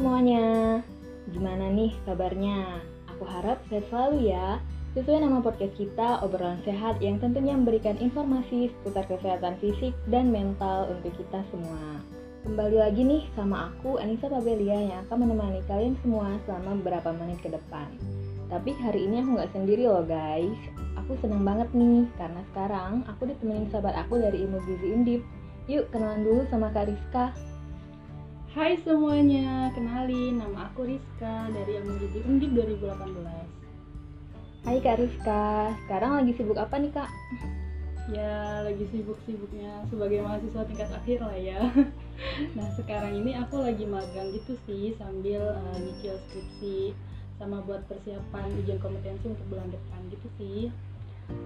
semuanya, gimana nih kabarnya? Aku harap sehat selalu ya. Sesuai nama podcast kita, obrolan sehat yang tentunya memberikan informasi seputar kesehatan fisik dan mental untuk kita semua. Kembali lagi nih sama aku, Anissa Pabelia yang akan menemani kalian semua selama beberapa menit ke depan. Tapi hari ini aku nggak sendiri loh guys. Aku seneng banget nih, karena sekarang aku ditemenin sahabat aku dari Ilmu Gizi Undip. Yuk kenalan dulu sama Kak Rizka. Hai semuanya, kenalin nama aku Rizka dari Ilmu Gizi Undip 2018. Hai Kak Rizka, sekarang lagi sibuk apa nih Kak? Ya, lagi sibuk-sibuknya sebagai mahasiswa tingkat akhir lah ya. Nah, sekarang ini aku lagi magang gitu sih sambil uh, nyicil skripsi sama buat persiapan ujian kompetensi untuk bulan depan gitu sih.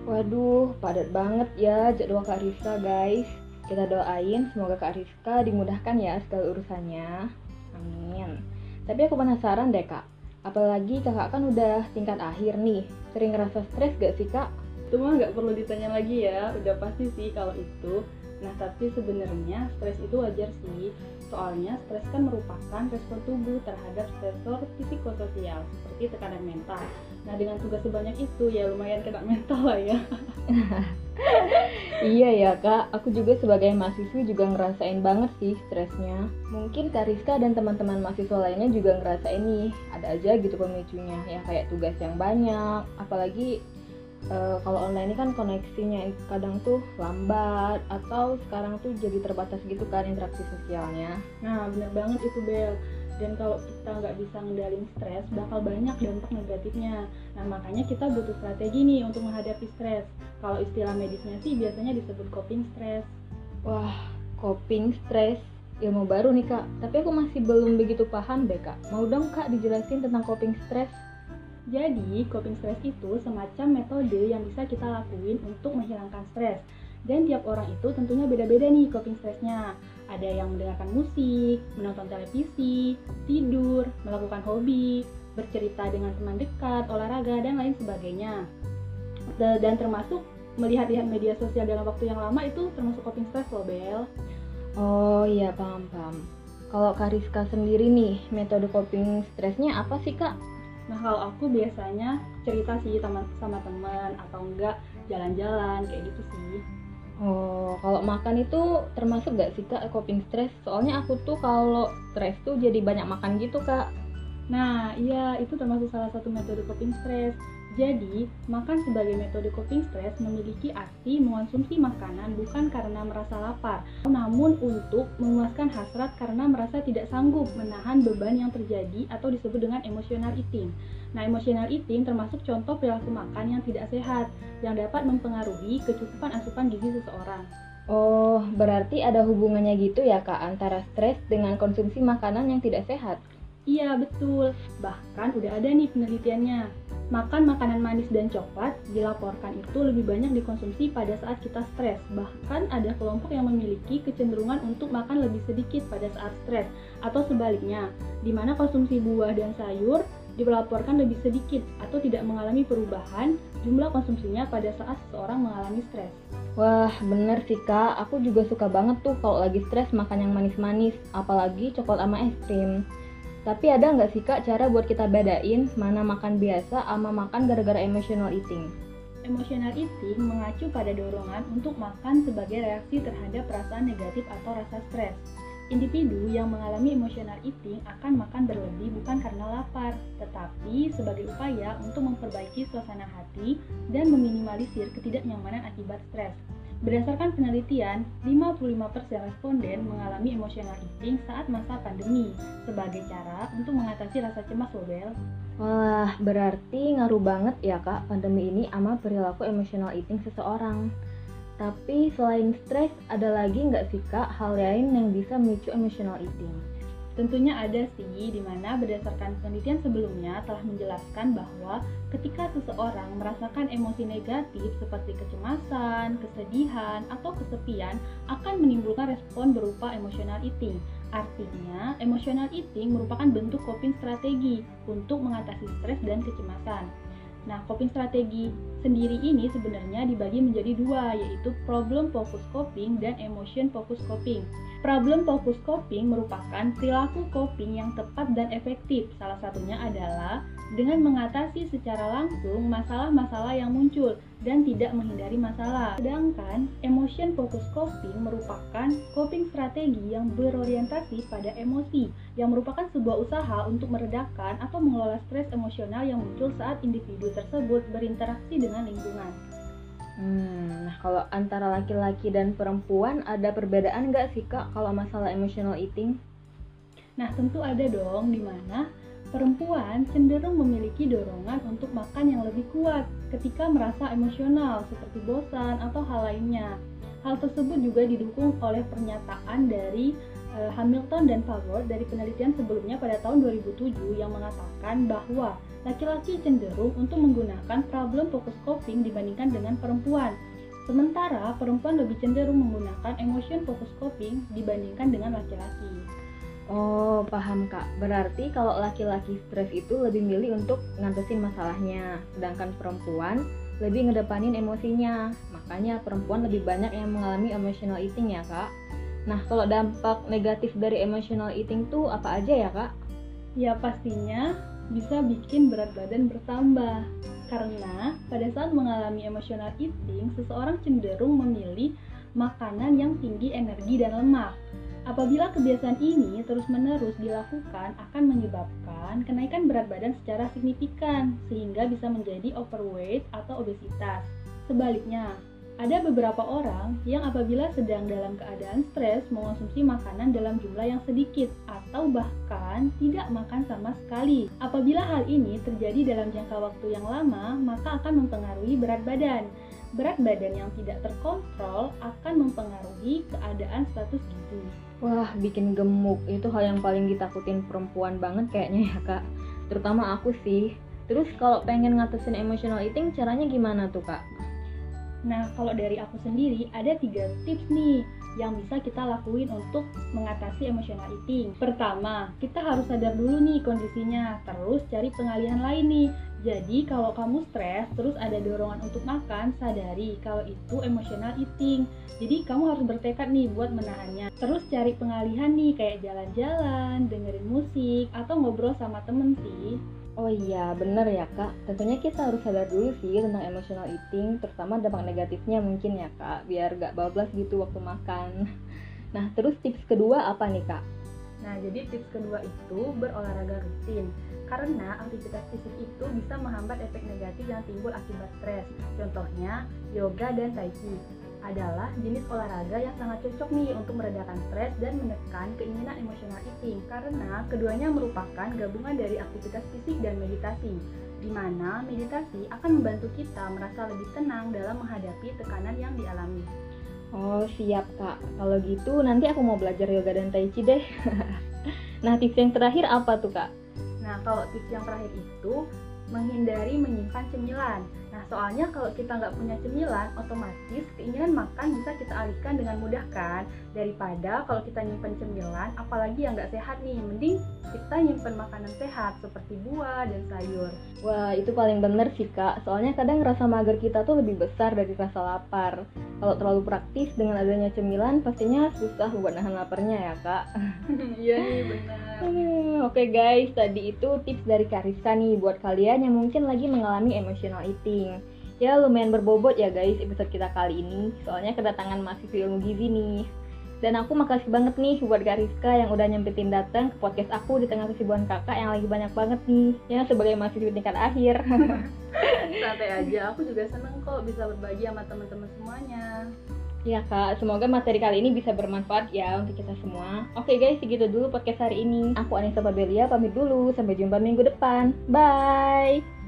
Waduh, padat banget ya jadwal Kak Rizka guys. Kita doain semoga Kak Rizka dimudahkan ya segala urusannya. Amin. Tapi aku penasaran deh Kak, apalagi kakak kan udah tingkat akhir nih. Sering ngerasa stres gak sih Kak? Itu mah nggak perlu ditanya lagi ya, udah pasti sih kalau itu. Nah, tapi sebenarnya stres itu wajar sih. Soalnya stres kan merupakan respon tubuh terhadap stresor psikososial seperti tekanan mental. Nah, dengan tugas sebanyak itu ya lumayan kena mental lah ya. iya ya kak, aku juga sebagai mahasiswa juga ngerasain banget sih stresnya. Mungkin Kak Rizka dan teman-teman mahasiswa lainnya juga ngerasain nih, ada aja gitu pemicunya, ya kayak tugas yang banyak, apalagi uh, kalau online ini kan koneksinya kadang tuh lambat atau sekarang tuh jadi terbatas gitu kan interaksi sosialnya. Nah, bener banget itu Bel dan kalau kita nggak bisa ngendalin stres bakal banyak dampak negatifnya. Nah makanya kita butuh strategi nih untuk menghadapi stres. Kalau istilah medisnya sih biasanya disebut coping stress. Wah coping stress. Ilmu baru nih kak. Tapi aku masih belum begitu paham deh kak. Mau dong kak dijelasin tentang coping stress? Jadi coping stress itu semacam metode yang bisa kita lakuin untuk menghilangkan stres. Dan tiap orang itu tentunya beda-beda nih coping stressnya. Ada yang mendengarkan musik, menonton televisi, tidur, melakukan hobi, bercerita dengan teman dekat, olahraga, dan lain sebagainya. Dan termasuk melihat-lihat media sosial dalam waktu yang lama itu termasuk coping stress loh, Bel. Oh iya, paham-paham. Kalau Kariska sendiri nih, metode coping stressnya apa sih, Kak? Nah, kalau aku biasanya cerita sih sama, sama teman atau enggak jalan-jalan kayak gitu sih. Oh, kalau makan itu termasuk gak sih kak coping stress? Soalnya aku tuh kalau stres tuh jadi banyak makan gitu kak. Nah, iya itu termasuk salah satu metode coping stress. Jadi, makan sebagai metode coping stress memiliki arti mengonsumsi makanan bukan karena merasa lapar, namun untuk memuaskan hasrat karena merasa tidak sanggup menahan beban yang terjadi atau disebut dengan emotional eating. Nah, emotional eating termasuk contoh perilaku makan yang tidak sehat yang dapat mempengaruhi kecukupan asupan gizi seseorang. Oh, berarti ada hubungannya gitu ya kak antara stres dengan konsumsi makanan yang tidak sehat? Iya, betul. Bahkan udah ada nih penelitiannya Makan makanan manis dan coklat dilaporkan itu lebih banyak dikonsumsi pada saat kita stres. Bahkan ada kelompok yang memiliki kecenderungan untuk makan lebih sedikit pada saat stres atau sebaliknya, di mana konsumsi buah dan sayur dilaporkan lebih sedikit atau tidak mengalami perubahan jumlah konsumsinya pada saat seseorang mengalami stres. Wah, bener sih kak. Aku juga suka banget tuh kalau lagi stres makan yang manis-manis, apalagi coklat sama es krim. Tapi ada nggak sih kak cara buat kita bedain mana makan biasa sama makan gara-gara emotional eating? Emotional eating mengacu pada dorongan untuk makan sebagai reaksi terhadap perasaan negatif atau rasa stres. Individu yang mengalami emotional eating akan makan berlebih bukan karena lapar, tetapi sebagai upaya untuk memperbaiki suasana hati dan meminimalisir ketidaknyamanan akibat stres. Berdasarkan penelitian, 55% responden mengalami emotional eating saat masa pandemi sebagai cara untuk mengatasi rasa cemas loh Bel. Wah, berarti ngaruh banget ya kak pandemi ini sama perilaku emotional eating seseorang. Tapi selain stres, ada lagi nggak sih kak hal lain yang bisa memicu emotional eating? Tentunya ada sih, di mana berdasarkan penelitian sebelumnya telah menjelaskan bahwa ketika seseorang merasakan emosi negatif seperti kecemasan, kesedihan, atau kesepian akan menimbulkan respon berupa emotional eating. Artinya, emotional eating merupakan bentuk coping strategi untuk mengatasi stres dan kecemasan. Nah, coping strategi sendiri ini sebenarnya dibagi menjadi dua, yaitu problem focus coping dan emotion focus coping. Problem focus coping merupakan perilaku coping yang tepat dan efektif. Salah satunya adalah dengan mengatasi secara langsung masalah-masalah yang muncul dan tidak menghindari masalah. Sedangkan emotion focus coping merupakan coping strategi yang berorientasi pada emosi yang merupakan sebuah usaha untuk meredakan atau mengelola stres emosional yang muncul saat individu tersebut berinteraksi dengan lingkungan. Hmm, nah kalau antara laki-laki dan perempuan ada perbedaan nggak sih kak kalau masalah emotional eating? Nah tentu ada dong, di mana perempuan cenderung memiliki dorongan untuk makan yang lebih kuat ketika merasa emosional seperti bosan atau hal lainnya. Hal tersebut juga didukung oleh pernyataan dari uh, Hamilton dan Favre dari penelitian sebelumnya pada tahun 2007 yang mengatakan bahwa laki-laki cenderung untuk menggunakan problem focus coping dibandingkan dengan perempuan. Sementara perempuan lebih cenderung menggunakan emotion focus coping dibandingkan dengan laki-laki. Oh, paham Kak. Berarti kalau laki-laki stres itu lebih milih untuk ngantesin masalahnya, sedangkan perempuan lebih ngedepanin emosinya. Makanya perempuan lebih banyak yang mengalami emotional eating ya, Kak. Nah, kalau dampak negatif dari emotional eating tuh apa aja ya, Kak? Ya, pastinya bisa bikin berat badan bertambah. Karena pada saat mengalami emotional eating, seseorang cenderung memilih makanan yang tinggi energi dan lemak Apabila kebiasaan ini terus-menerus dilakukan akan menyebabkan kenaikan berat badan secara signifikan sehingga bisa menjadi overweight atau obesitas. Sebaliknya, ada beberapa orang yang apabila sedang dalam keadaan stres mengonsumsi makanan dalam jumlah yang sedikit atau bahkan tidak makan sama sekali. Apabila hal ini terjadi dalam jangka waktu yang lama, maka akan mempengaruhi berat badan. Berat badan yang tidak terkontrol akan mempengaruhi keadaan status gizi. Wah, bikin gemuk. Itu hal yang paling ditakutin perempuan banget kayaknya ya, Kak. Terutama aku sih. Terus kalau pengen ngatasin emotional eating, caranya gimana tuh, Kak? Nah, kalau dari aku sendiri, ada tiga tips nih yang bisa kita lakuin untuk mengatasi emotional eating. Pertama, kita harus sadar dulu nih kondisinya, terus cari pengalihan lain nih. Jadi kalau kamu stres terus ada dorongan untuk makan, sadari kalau itu emotional eating. Jadi kamu harus bertekad nih buat menahannya. Terus cari pengalihan nih kayak jalan-jalan, dengerin musik, atau ngobrol sama temen sih. Oh iya, bener ya kak. Tentunya kita harus sadar dulu sih tentang emotional eating, terutama dampak negatifnya mungkin ya kak, biar gak bablas gitu waktu makan. Nah, terus tips kedua apa nih kak? Nah, jadi tips kedua itu berolahraga rutin. Karena aktivitas fisik itu bisa menghambat efek negatif yang timbul akibat stres. Contohnya, yoga dan tai chi adalah jenis olahraga yang sangat cocok nih untuk meredakan stres dan menekan keinginan emosional eating karena keduanya merupakan gabungan dari aktivitas fisik dan meditasi di mana meditasi akan membantu kita merasa lebih tenang dalam menghadapi tekanan yang dialami. Oh siap kak, kalau gitu nanti aku mau belajar yoga dan tai chi deh. nah tips yang terakhir apa tuh kak? Nah kalau tips yang terakhir itu menghindari menyimpan cemilan. Nah soalnya kalau kita nggak punya cemilan, otomatis keinginan makan bisa kita alihkan dengan mudah kan? Daripada kalau kita nyimpan cemilan, apalagi yang nggak sehat nih, mending kita nyimpan makanan sehat seperti buah dan sayur. Wah, itu paling bener sih kak. Soalnya kadang rasa mager kita tuh lebih besar dari rasa lapar. Kalau terlalu praktis dengan adanya cemilan, pastinya susah buat nahan laparnya ya kak. Iya nih benar. Oke okay guys, tadi itu tips dari Karisa nih buat kalian yang mungkin lagi mengalami emotional eating. Ya lumayan berbobot ya guys episode kita kali ini, soalnya kedatangan masih ilmu gizi nih. Dan aku makasih banget nih buat Kak Rizka yang udah nyempetin datang ke podcast aku di tengah kesibukan kakak yang lagi banyak banget nih. Ya sebagai mahasiswa tingkat akhir. Santai aja, aku juga seneng kok bisa berbagi sama teman-teman semuanya. Ya kak, semoga materi kali ini bisa bermanfaat ya untuk kita semua. Oke guys, segitu dulu podcast hari ini. Aku Anissa Pabelia pamit dulu, sampai jumpa minggu depan. Bye!